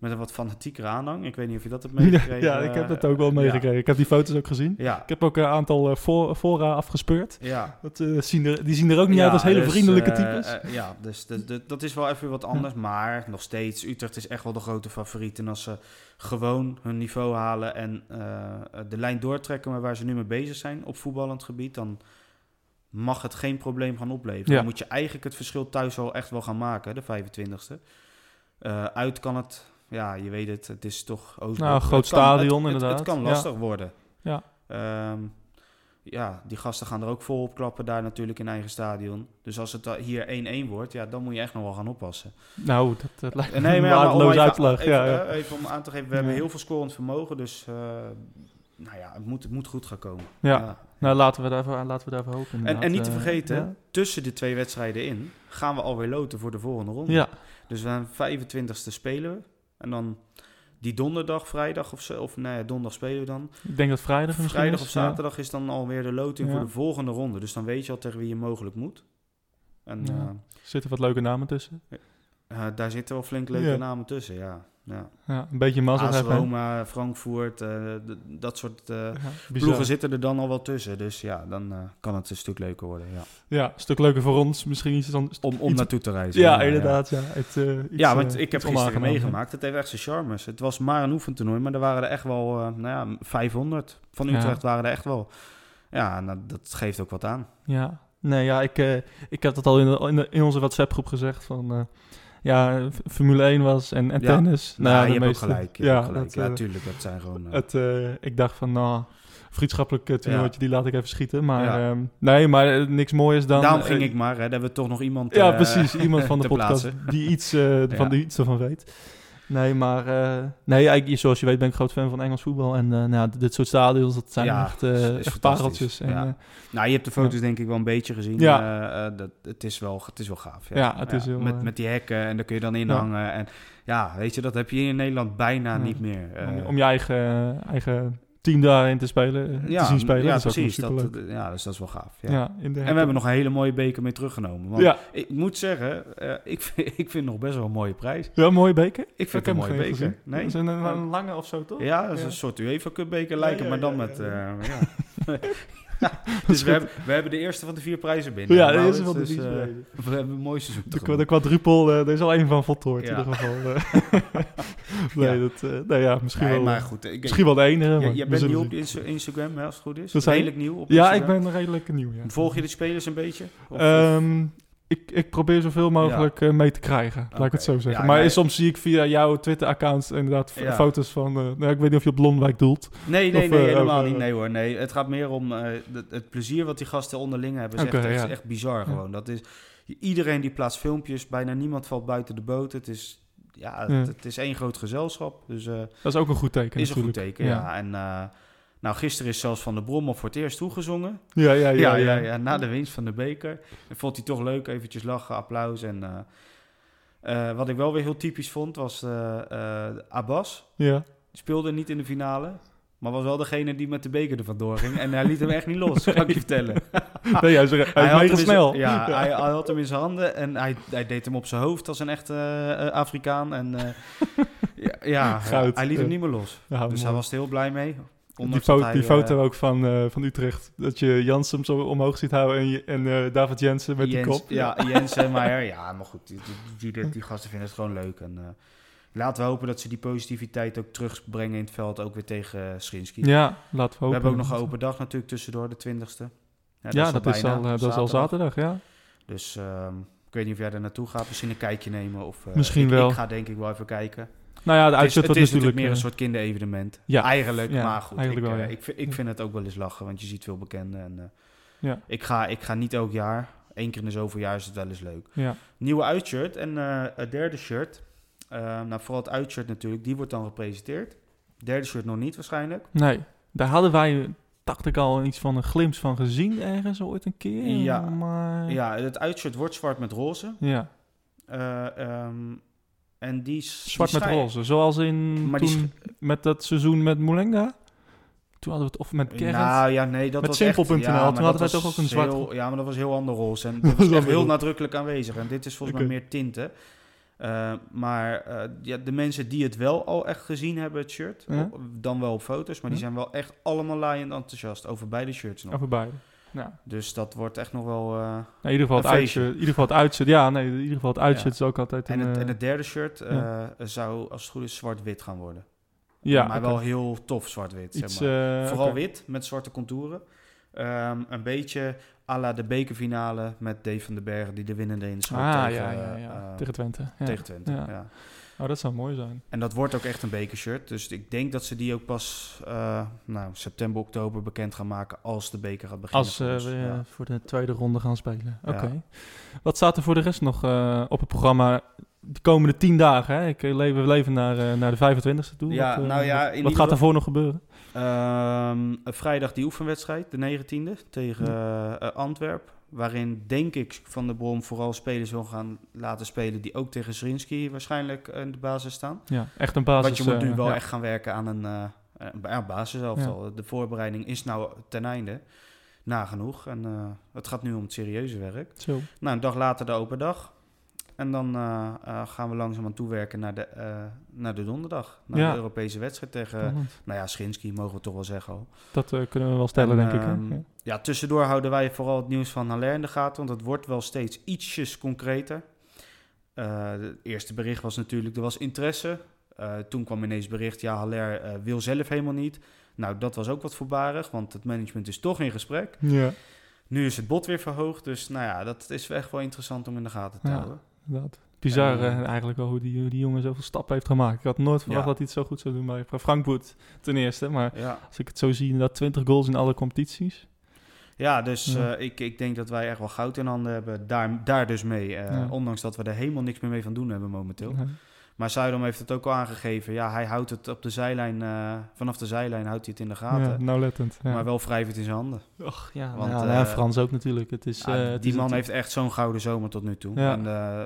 Met een wat fanatiekere aanhang. Ik weet niet of je dat hebt *laughs* meegekregen. ja, ik heb dat ook wel Eh, meegekregen. Ik heb die foto's ook gezien. Ja, Ik heb ook een aantal eh, fora afgespeurd. ja. Dat, eh, zien er, die zien er ook niet Ja, uit als hele dus, vriendelijke types. ja, dus de- de- dat is wel even wat anders. Maar nog steeds, Utrecht is echt wel de grote favoriet. En als ze gewoon hun niveau halen en de lijn doortrekken... maar waar ze nu mee bezig zijn op voetballend gebied... dan mag het geen probleem gaan opleveren. Dan moet je eigenlijk het verschil thuis al echt wel gaan maken, de 25e. Eh, uit kan het, ja, je weet het, het is toch... Oostblok. Nou, een Het groot kan- stadion het, inderdaad. Het, kan Ja. lastig worden. Ja. Ehm, ja, die gasten gaan er ook vol op klappen daar natuurlijk in eigen stadion. Dus als het hier 1-1 wordt, ja, dan moet je echt nog wel gaan oppassen. Nou, dat, dat lijkt me Nee, maar, een ja, maar even, ja, ja. even om aan te geven, we hebben heel veel scorend vermogen, dus eh, nou ja, het moet, het moet goed gaan komen. Ja. Nou, laten we daarvoor, laten we daarvoor hopen. En, en niet te Eh, vergeten, tussen de twee wedstrijden in gaan we alweer loten voor de volgende ronde. Ja, Dus we zijn 25e spelen we. En dan die donderdag, vrijdag of zo, of nee, donderdag spelen we dan. ik denk dat vrijdag misschien Vrijdag is, of ja. zaterdag is dan alweer de loting Ja. voor de volgende ronde. Dus dan weet je al tegen wie je mogelijk moet. En Ja. eh, zitten wat leuke namen tussen. daar zitten wel flink leuke Ja. namen tussen, ja. Ja. Ja, een beetje mazzel. Roma, Frankfurt, d- dat soort Ja, bizar. ploegen zitten er dan al wel tussen. Dus ja, dan eh, kan het een stuk leuker worden. Ja. Ja, een stuk leuker voor ons. Misschien iets dan... Om, om iets- naartoe te reizen. Ja, inderdaad. Ja, het, iets, Ja, want ik heb gisteren meegemaakt. Het heeft echt zijn charmes. Het was maar een oefentoernooi, maar er waren er echt wel, nou ja, 500 van. Utrecht waren er echt wel. Ja, nou, dat geeft ook wat aan. Ja, nee, ja, ik, ik heb dat al in, de, in, de- in onze WhatsApp-groep gezegd van... ja, Formule 1 was en, en Ja. tennis. Nou, ja, je hebt meeste- ook gelijk. Je ja, hebt ook gelijk. dat, ja, eh, tuurlijk. Dat zijn gewoon... eh, Het, eh, ik dacht van, nou, vriendschappelijk toernooitje, die laat ik even schieten. Maar Ja. ehm, nee, maar niks moois dan... Daarom ging ik maar. Hè, daar hebben we toch nog iemand Ja, precies. Iemand van *laughs* de podcast plaatsen. die iets, van, die iets ervan weet. Nee, maar... eh, nee, zoals je weet ben ik groot fan van Engels voetbal. En eh, nou, dit soort stadions, dat zijn Ja, echt, eh, echt pareltjes. En, Ja. Nou, je hebt de foto's denk ik wel een beetje gezien. Ja. Dat, het, is wel, het is wel gaaf. Ja, Ja, het is heel, met, met die hekken en daar kun je dan inhangen. En ja, weet je, dat heb je in Nederland bijna niet meer. om, om je eigen, eigen team daarin te spelen, eh, ja, te zien spelen. Ja, dat is precies. Dat, ja, dus dat is wel gaaf. Ja. En we hebben nog een hele mooie beker mee teruggenomen. Want Ja, ik moet zeggen, eh, ik, vind, *laughs* ik vind het nog best wel een mooie prijs. ja, een mooie beker. Ik vind het heb een hem mooie beker. gezien. Nee? Dat is een, lange of zo, toch? Ja, dat is een soort UEFA Cup beker lijken, maar dan met... eh, *laughs* ja. *laughs* dus we hebben, we hebben de eerste van de vier prijzen binnen. Ja, Nou, dat is het wel de is, vies eh, beneden. We hebben een mooi seizoen De, de quadruple, eh, er is al één van voltooid Ja. in ieder geval. eh. *laughs* nee, Ja. dat, eh, nee, ja, misschien, Nee, wel, maar goed. Ik, misschien wel de enige. maar jij bent nieuw op Instagram, hè, als het goed is. Je? Redelijk nieuw op Ja, ik ben redelijk nieuw, ja. Volg je de spelers een beetje? Of- of- Ehm, ik, ik probeer zoveel mogelijk eh, mee te krijgen, laat ik het zo zeggen. Ja, maar nee. soms zie ik via jouw Twitter-account inderdaad Ja. foto's van... eh, nou, ik weet niet of je op Blondwijk doelt. nee, nee, of, nee, eh, helemaal eh, niet. Nee hoor, nee. Het gaat meer om eh, het, het plezier wat die gasten onderling hebben. Is, Oké, echt, ja. is echt bizar gewoon. Dat is, iedereen die plaatst filmpjes, bijna niemand valt buiten de boot. Het is, ja. Het, het is één groot gezelschap. Dus eh, Dat is ook een goed teken is een goed natuurlijk. teken, ja. En eh, nou, gisteren is zelfs Van de Brom al voor het eerst toegezongen. Ja, ja, ja. Ja, ja, ja, na de winst van de beker. En vond hij toch leuk, eventjes lachen, applaus. En eh, eh, wat ik wel weer heel typisch vond, was eh, Abbas. Ja. Die speelde niet in de finale, maar was wel degene die met de beker er vandoor ging. En hij liet hem echt niet los, kan ik je vertellen. *laughs* Nee, hij is, hij had hem in zijn- snel. Ja, Hij, *laughs* hij had hem in zijn handen en hij, hij deed hem op zijn hoofd als een echte Afrikaan. En *laughs* ja, ja, hij liet hem niet meer los. Dus hij was er heel blij mee. Die, fo- hij, die eh, foto ook van, eh, van Utrecht. Dat je Jansen zo omhoog ziet houden en, en eh, David Jensen met Jens, die kop. Ja, *laughs* Jens en Meijer. Ja, maar goed, die, die, die, die gasten vinden het gewoon leuk. En, eh, laten we hopen dat ze die positiviteit ook terugbrengen in het veld, ook weer tegen uh, Schrinski. Ja, laten we hopen. we hebben ook nog een open dag natuurlijk tussendoor, de 20ste. Ja, dat, is, al, eh, dat is al zaterdag, ja. Dus ehm, ik weet niet of jij er naartoe gaat, misschien een kijkje nemen. Of, eh, Misschien ik, wel. Ik ga denk ik wel even kijken. Nou ja, de Het is, het is natuurlijk natuurlijk... meer een eh, soort kinderevenement. Ja, Eigenlijk, ja, maar goed. eigenlijk ik, wel, eh, ja. ik, vind, ik vind het ook wel eens lachen, want je ziet veel bekenden. En, eh, Ja. ik, ga, ik ga niet elk jaar. Eén keer in de zoveel jaar is het wel eens leuk. ja. Nieuwe uitshirt en het derde shirt. Nou, vooral het uitshirt natuurlijk, die wordt dan gepresenteerd. Derde shirt nog niet waarschijnlijk. Nee, daar hadden wij, dacht ik al, iets van een glimp van gezien ergens ooit een keer. Ja. Maar... Ja, het uitshirt wordt zwart met roze. Ja, Eh, ehm, en die zwart die met roze. Zoals in Maar die toen, met dat seizoen met Moulenga. Toen hadden we het, of met Gerrit. Nou ja, nee, dat Met was Simpel.nl, echt- toen hadden wij toch ook een zwart- heel- ja, maar dat was heel ander roze. En *laughs* Dat was echt heel nadrukkelijk aanwezig. En dit is volgens mij meer tinten. Eh, maar eh, ja, de mensen die het wel al echt gezien hebben, het shirt, Ja. dan wel op foto's, maar die Ja. zijn wel echt allemaal laaiend enthousiast over beide shirts nog. Over beide. Nou, Dus dat wordt echt nog wel... eh, in ieder geval het uitzet. In ieder geval het uitzet. Ja, nee, in ieder geval het uitzet Ja. is ook altijd en, een... het, eh, en het derde shirt eh, ja. zou, als het goed is, zwart-wit gaan worden. ja, maar wel heel tof zwart-wit, zeg maar. eh, Vooral wit, met zwarte contouren. Ehm, een beetje à la de bekerfinale met Dave van den Bergen die de winnende in schoot Ah, tegen, ja, ja, ja. eh, tegen Twente. Ja. tegen Twente. Ja. Oh, dat zou mooi zijn. En dat wordt ook echt een bekershirt. Dus ik denk dat ze die ook pas eh, nou, september, oktober bekend gaan maken als de beker gaat beginnen. Als ons. we Ja. eh, voor de tweede ronde gaan spelen. Oké. Ja. Wat staat er voor de rest nog op het programma de komende tien dagen? Hè? Ik, leven, we leven naar, naar de 25e toe. Ja, wat, nou ja, wat- wat gaat daarvoor nog gebeuren? Ehm, vrijdag die oefenwedstrijd, de 19e, tegen eh, eh, Antwerp. Waarin, denk ik, Van der Brom vooral spelers wil gaan laten spelen... die ook tegen Zrinski waarschijnlijk eh, in de basis staan. Ja, echt een basis. Want je moet nu eh, wel ja. echt gaan werken aan een eh, ja, basis. De voorbereiding is nou ten einde. Nagenoeg. En het gaat nu om het serieuze werk. Zo. Nou, een dag later de open dag. En dan eh, eh, gaan we langzaam aan toewerken naar de, eh, naar de donderdag. Naar Ja. de Europese wedstrijd tegen, nou ja, Schinski mogen we toch wel zeggen al. Dat kunnen we wel stellen, En, denk ik. hè? ehm, Ja. Ja, tussendoor houden wij vooral het nieuws van Haller in de gaten, want het wordt wel steeds ietsjes concreter. Het eerste bericht was natuurlijk, er was interesse. Toen kwam ineens bericht, ja, Haller wil zelf helemaal niet. Nou, dat was ook wat voorbarig, want het management is toch in gesprek. ja, Nu is het bod weer verhoogd, dus nou ja, dat is echt wel interessant om in de gaten te houden. Inderdaad. Bizar eh, eigenlijk wel hoe die, hoe die jongen zoveel stappen heeft gemaakt. Ik had nooit verwacht Ja. dat hij het zo goed zou doen bij Frankfurt ten eerste. Maar Ja, als ik het zo zie, inderdaad 20 goals in alle competities. ja dus Ja. eh, ik, ik denk dat wij echt wel goud in handen hebben, daar, daar dus mee. eh, Ja. Ondanks dat we er helemaal niks meer mee van doen hebben momenteel. Maar Zuidam heeft het ook al aangegeven. Ja, hij houdt het op de zijlijn, eh, vanaf de zijlijn houdt hij het in de gaten. Ja, nauwlettend. Ja. Maar wel wrijvend in zijn handen. Och, ja, Want, nou, eh, ja, Frans ook natuurlijk. Het is, eh, het die is man het- heeft echt zo'n gouden zomer tot nu toe. Ja. En eh,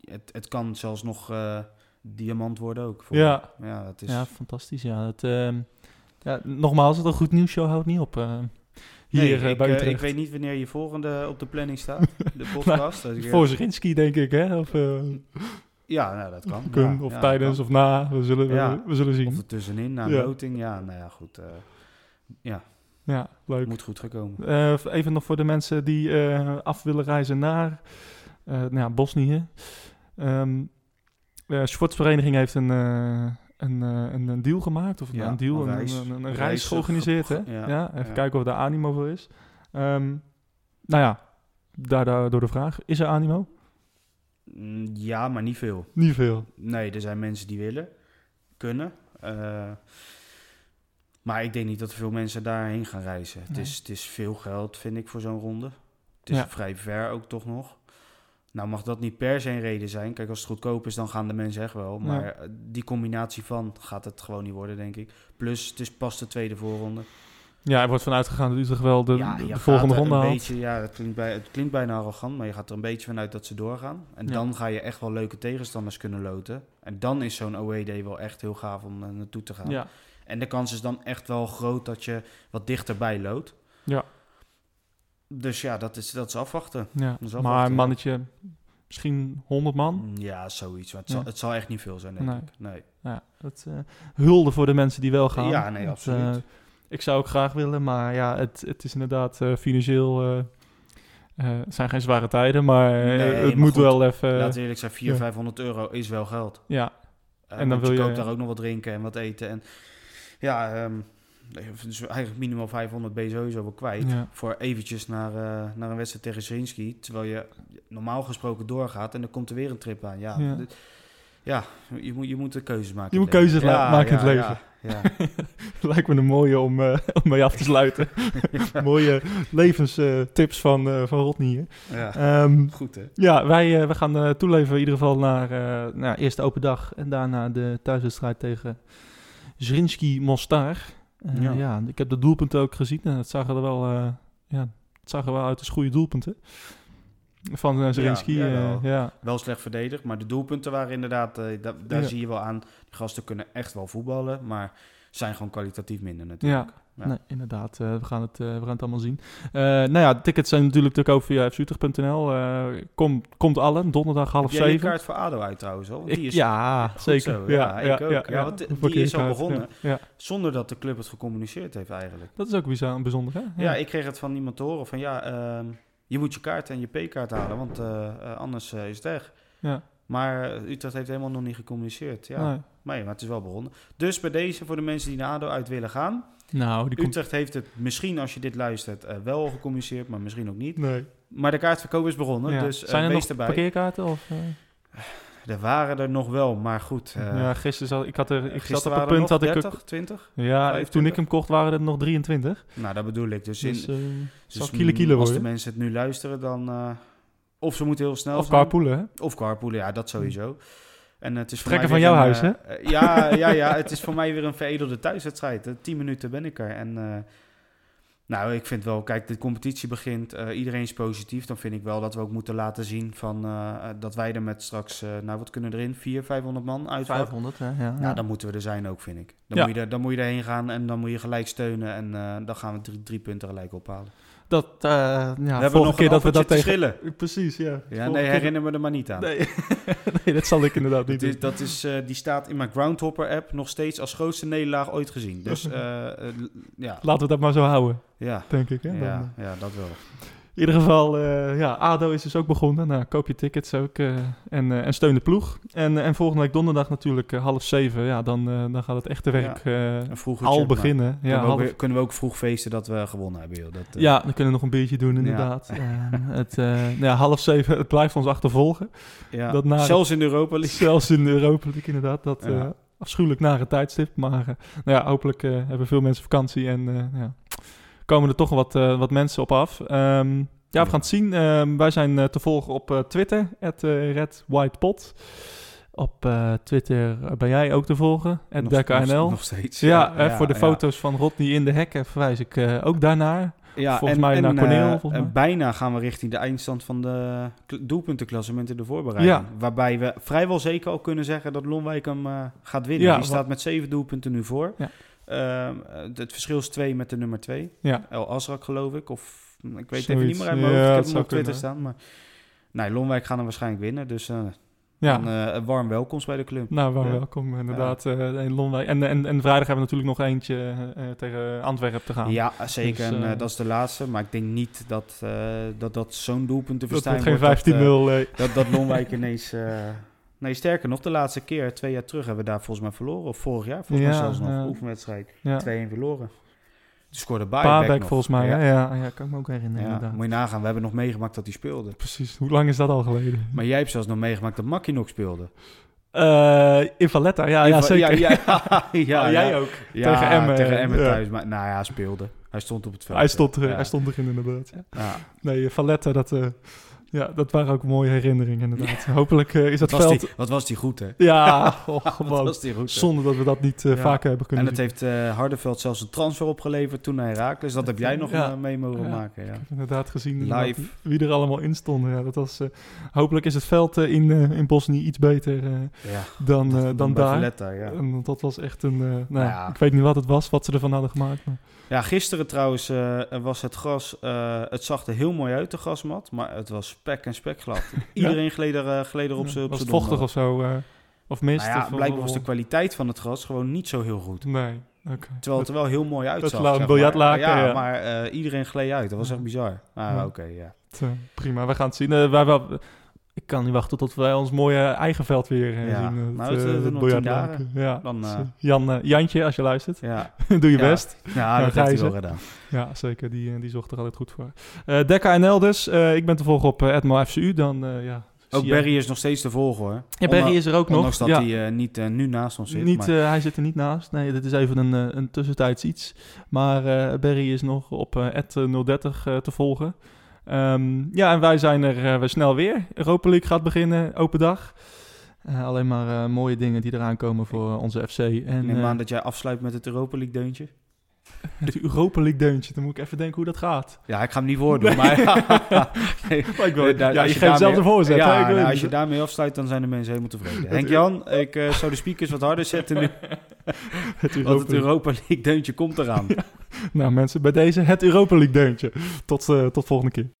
het, het kan zelfs nog eh, diamant worden ook. voor Ja. ja, het is, Ja, fantastisch. Ja, het, ehm, ja, nogmaals, het een goed nieuwsshow houdt niet op. eh, hier Nee, ik, bij Utrecht. ik weet niet wanneer je volgende op de planning staat, *laughs* de podcast. Eh, Voor Zrinski, denk ik, hè? Of, eh, ja, nou, dat kan. kun, Ja, of ja, tijdens, of na. We zullen, we- we, zullen zien. Of ertussenin, na een Ja. loting. Ja, nou ja, goed. eh, ja, Ja, leuk. moet goed gekomen. Eh, even nog voor de mensen die eh, af willen reizen naar nou ja, Bosnië. Ehm de sportsvereniging heeft een, een, een, een deal gemaakt. Of Ja, een deal, een een, reis. een, een, Reis, georganiseerd. Hè? Ja, ja, even ja. kijken of er animo voor is. Ehm, nou ja, daardoor door de vraag. Is er animo? Mm, Ja, maar niet veel. Niet veel. Nee, er zijn mensen die willen, kunnen. eh, maar ik denk niet dat er veel mensen daarheen gaan reizen. Het, is, het is veel geld, vind ik, voor zo'n ronde. Het is Ja. vrij ver ook toch nog. Nou mag dat niet per se een reden zijn. Kijk, als het goedkoop is, dan gaan de mensen echt wel. Maar eh, die combinatie van gaat het gewoon niet worden, denk ik. Plus, het is pas de tweede voorronde. Ja, er wordt vanuit gegaan dat Utrecht wel de, ja, volgende ronde een haalt. beetje, Ja, het klinkt, bij, het klinkt bijna arrogant, maar je gaat er een beetje vanuit dat ze doorgaan. En Ja. dan ga je echt wel leuke tegenstanders kunnen loten. En dan is zo'n day wel echt heel gaaf om eh, naartoe te gaan. Ja, En de kans is dan echt wel groot dat je wat dichterbij loopt. Ja. Dus ja, dat is, dat is afwachten. ja. Dat is maar een mannetje, misschien 100 man. Mm, Ja, zoiets. Maar het, Ja. zal, het zal echt niet veel zijn, denk Nee. ik. Nee. Ja, het eh, hulde voor de mensen die wel gaan. Ja, nee, Het, absoluut. Ik zou ook graag willen, maar ja, het, het is inderdaad eh, financieel. eh, eh, het zijn geen zware tijden, maar Nee, het maar moet goed, wel even. Laten we eerlijk zijn, 400, ja. 500 euro is wel geld. ja, En dan want je wil je- koopt daar ook nog wat drinken en wat eten. En ja, ehm, dus eigenlijk minimaal 500 ben je sowieso wel kwijt. Ja. Voor eventjes naar, naar een wedstrijd tegen Zrinski. Terwijl je normaal gesproken doorgaat en dan komt er weer een trip aan. Ja, Ja. je, moet, je moet de keuzes maken. Je moet keuzes maken in het leven. Ja, *laughs* lijkt me een mooie om, eh, *laughs* om mee af te sluiten. *laughs* Mooie levenstips van, eh van Rodney. ja. Ehm, Goed hè? ja, wij eh, we gaan toeleven in ieder geval naar nou, eerst de open dag en daarna de thuiswedstrijd tegen Zrinski Mostar. Ja. ja. ik heb de doelpunten ook gezien en het zag er wel, ja, het zag er wel uit als goede doelpunten. Van uh, Zrinski. Ja, Ja, jawel. ja. Wel slecht verdedigd, maar de doelpunten waren inderdaad... eh, da- daar zie je wel aan, die gasten kunnen echt wel voetballen, maar zijn gewoon kwalitatief minder natuurlijk. Ja. Nee, inderdaad. eh, we, gaan het, eh, we gaan het allemaal zien. Eh, nou ja, de tickets zijn natuurlijk te koop via fzutig.nl. Eh kom, komt allen, donderdag half Heb jij je zeven. kaart voor ADO uit trouwens al? Die is ja, zeker. zo. Ja, ik ook. Ja, want die is al begonnen. Zonder dat de club het gecommuniceerd heeft eigenlijk. Dat is ook bizar, bijzonder, hè? Ja, ik kreeg het van iemand te horen van ja, ehm, je moet je kaart en je P-kaart halen, want eh, eh, anders eh, is het weg. Ja. Maar Utrecht heeft helemaal nog niet gecommuniceerd. Ja, Nee. maar, ja, maar het is wel begonnen. Dus bij deze, voor de mensen die naar ADO uit willen gaan. Nou, die. Utrecht heeft het misschien, als je dit luistert, wel gecommuniceerd, maar misschien ook niet. Nee. Maar de kaartverkoop is begonnen, Ja. dus Zijn er nog erbij. parkeerkaarten? Of? Er waren er nog wel, maar goed. eh, ja, gisteren zat ik, had er, ik zat op het punt dat nog ik... 30, 20? Ja, 25? toen ik hem kocht waren er nog 23. Nou, dat bedoel ik. Dus, in, Dus, eh dus zal kilo kilo als de mensen het nu luisteren, dan... eh, of ze moeten heel snel Of zijn. carpoolen, hè? Of carpoolen, ja, dat sowieso. En het is voor Trekken van jouw een, huis, eh, ja, ja, ja, het is voor mij weer een veredelde thuiswedstrijd. Tien minuten ben ik er. En nou, ik vind wel, kijk, de competitie begint. eh, iedereen is positief. Dan vind ik wel dat we ook moeten laten zien van, eh, eh, dat wij er met straks, nou, wat kunnen erin? 400, 500 man uit. 500, hè? Ja. Nou, dan moeten we er zijn ook, vind ik. Dan, Ja. moet, je er, dan moet je erheen gaan en dan moet je gelijk steunen. En dan gaan we drie, drie punten gelijk ophalen. Dat, eh ja, we hebben nog keer dat we dat te tegen... schillen. Precies, ja. Ja, nee, keer- herinner me er maar niet aan. Nee. *laughs* nee, dat zal ik inderdaad niet Dat is, doen. dat is, eh, die staat in mijn Groundhopper-app nog steeds als grootste nederlaag ooit gezien. Dus *laughs* eh, ja, Laten we dat maar zo houden, ja, denk ik. Hè? Dan, ja, ja, dat wel. In ieder geval, eh, ja, ADO is dus ook begonnen. Nou, koop je tickets ook eh, en, eh, en steun de ploeg. En, en volgende week donderdag natuurlijk half zeven. Ja, dan, dan gaat het echte werk al beginnen. Ja, kunnen, we ook, half, kunnen we ook vroeg feesten dat we gewonnen hebben, joh. Dat, ja, dan kunnen we nog een biertje doen inderdaad. *laughs* Het, nou ja, half zeven, het blijft ons achtervolgen. ja. dat Zelfs in de Europa League. Zelfs in de Europa League inderdaad. Dat afschuwelijk nare tijdstip. Maar nou ja, hopelijk hebben veel mensen vakantie en ja, komen er toch wat, eh, wat mensen op af. Ehm, ja, we gaan het zien. Ehm, wij zijn eh, te volgen op eh, Twitter, at eh, Red White Pot. Op Twitter ben jij ook te volgen, at Nog- DekkerNL. Nog, steeds. Ja, voor de ja. foto's van Rodney in de hekken verwijs ik ook daarnaar. Ja, volgens mij naar mij. en bijna gaan we richting de eindstand van de kl- doelpuntenklassement in de voorbereiding. Waarbij we vrijwel zeker al kunnen zeggen dat Lonwijk hem gaat winnen. Ja, Die staat met zeven doelpunten nu voor. Ja. Ehm, het- het verschil is twee met de nummer twee. Ja, El Azrak geloof ik. Of hm, ik weet even niet meer uit mijn Ja, hoofd. Ik het heb hem op Twitter staan. Maar nee, Lonwijk gaan hem waarschijnlijk winnen. Dus eh ja. dan, eh, een warm welkomst bij de club. Nou, Ja. welkom inderdaad eh, in Lonwijk. En, en, en vrijdag hebben we natuurlijk nog eentje eh, eh, tegen Antwerpen te gaan. Ja, zeker. Dus, en, eh, eh, dat is de laatste. Maar ik denk niet dat dat, dat, dat zo'n doelpunt te dat verstaan wordt geen dat, eh, 15-0. eh, Dat, dat Lonwijk ineens... nee, sterker nog, de laatste keer, twee jaar terug, hebben we daar volgens mij verloren. Of vorig jaar, volgens mij Ja, zelfs nog. ja. Oefenwedstrijd. ja. 2-1 verloren. Toen scoorde nog. volgens mij. Ja. Ja. Ja, ja, kan ik me ook herinneren Ja, inderdaad. moet je nagaan. We hebben nog meegemaakt dat hij speelde. Precies. Hoe lang is dat al geleden? Maar jij hebt zelfs nog meegemaakt dat Makkie nog speelde. Eh in Valletta, ja, ja In- zeker. Ja, *laughs* ja, ja, Oh, jij ja. ook. Ja, Tegen Emmen, Tegen Emmen ja. thuis. Maar, nou ja, hij speelde. Hij stond op het veld. Hij stond, Ja. hij stond erin inderdaad. Ja. Ja. Nee, Valletta, dat, eh, ja, dat waren ook mooie herinneringen inderdaad. Hopelijk eh, is dat Wat, veld... die, wat was die goed, hè? Ja, *laughs* oh, gewoon. was die goed, hè? Zonder dat we dat niet eh, Ja. vaker hebben kunnen En doen. heeft eh, Hardeveld zelfs een transfer opgeleverd toen naar Herakles. Dat heb jij nog Ja. mee mogen maken. Ja. Ik heb inderdaad gezien Live. wie er allemaal in stonden. Ja, dat was, hopelijk is het veld in, in Bosnië iets beter dan, dat- dan bij daar. Valletta, ja. En dat was echt een... nou. Ik weet niet wat het was, wat ze ervan hadden gemaakt. Maar, ja, gisteren trouwens was het gras... het zag er heel mooi uit, de grasmat. Maar het was spek en spek glad. *laughs* Iedereen gleed, er, eh, gleed er op zijn was het vochtig of zo? eh, of mist? Nou ja, of, blijkbaar was de kwaliteit van het gras gewoon niet zo heel goed. Nee. Terwijl het er wel heel mooi uitzag. flauw zeg biljartlaken, maar. Ja, ja. maar eh, iedereen gleed uit. Dat was echt bizar. Ah, Ja. oké, ja. Prima, we gaan het zien. Eh, wij wel, ik kan niet wachten tot wij ons mooie eigen veld weer eh, Ja. zien. Nou, het, nog biljartlaken. Ja. Dan, Jan, eh, Jantje, als je luistert, Ja, *laughs* doe je Ja. best. ja dat heeft hij wel gedaan. Ja, zeker. Die, die zorgt er altijd goed voor. Eh Dekka NL dus. Eh, ik ben te volgen op uh, Edmo FCU. Dan, ja, Ook Barry is nog steeds te volgen, hoor. Ja, Barry is er ook nog. Ondanks dat hij niet nu naast ons zit. niet, maar- hij zit er niet naast. Nee, dit is even een, een tussentijds iets. Maar Barry is nog op eh, Ed 030 eh, te volgen. Ehm, ja, en wij zijn er eh, weer snel weer. Europa League gaat beginnen, open dag. Eh, alleen maar eh, mooie dingen die eraan komen voor onze FC. En, Ik neem aan dat jij afsluit met het Europa League deuntje. *laughs* het Europa League deuntje. Dan moet ik even denken hoe dat gaat. Ja, ik ga hem niet voordoen, maar... Nee. *laughs* Maar ik wil, daar- ja, je je geeft zelf de voorzet. Ja, nou, als je daarmee afsluit, dan zijn de mensen helemaal tevreden. Henk-Jan, ik eh, zou de speakers wat harder zetten nu, *laughs* het want het. Europa League deuntje komt eraan. Nou mensen, bij deze het Europa League deuntje. Tot, eh, tot volgende keer.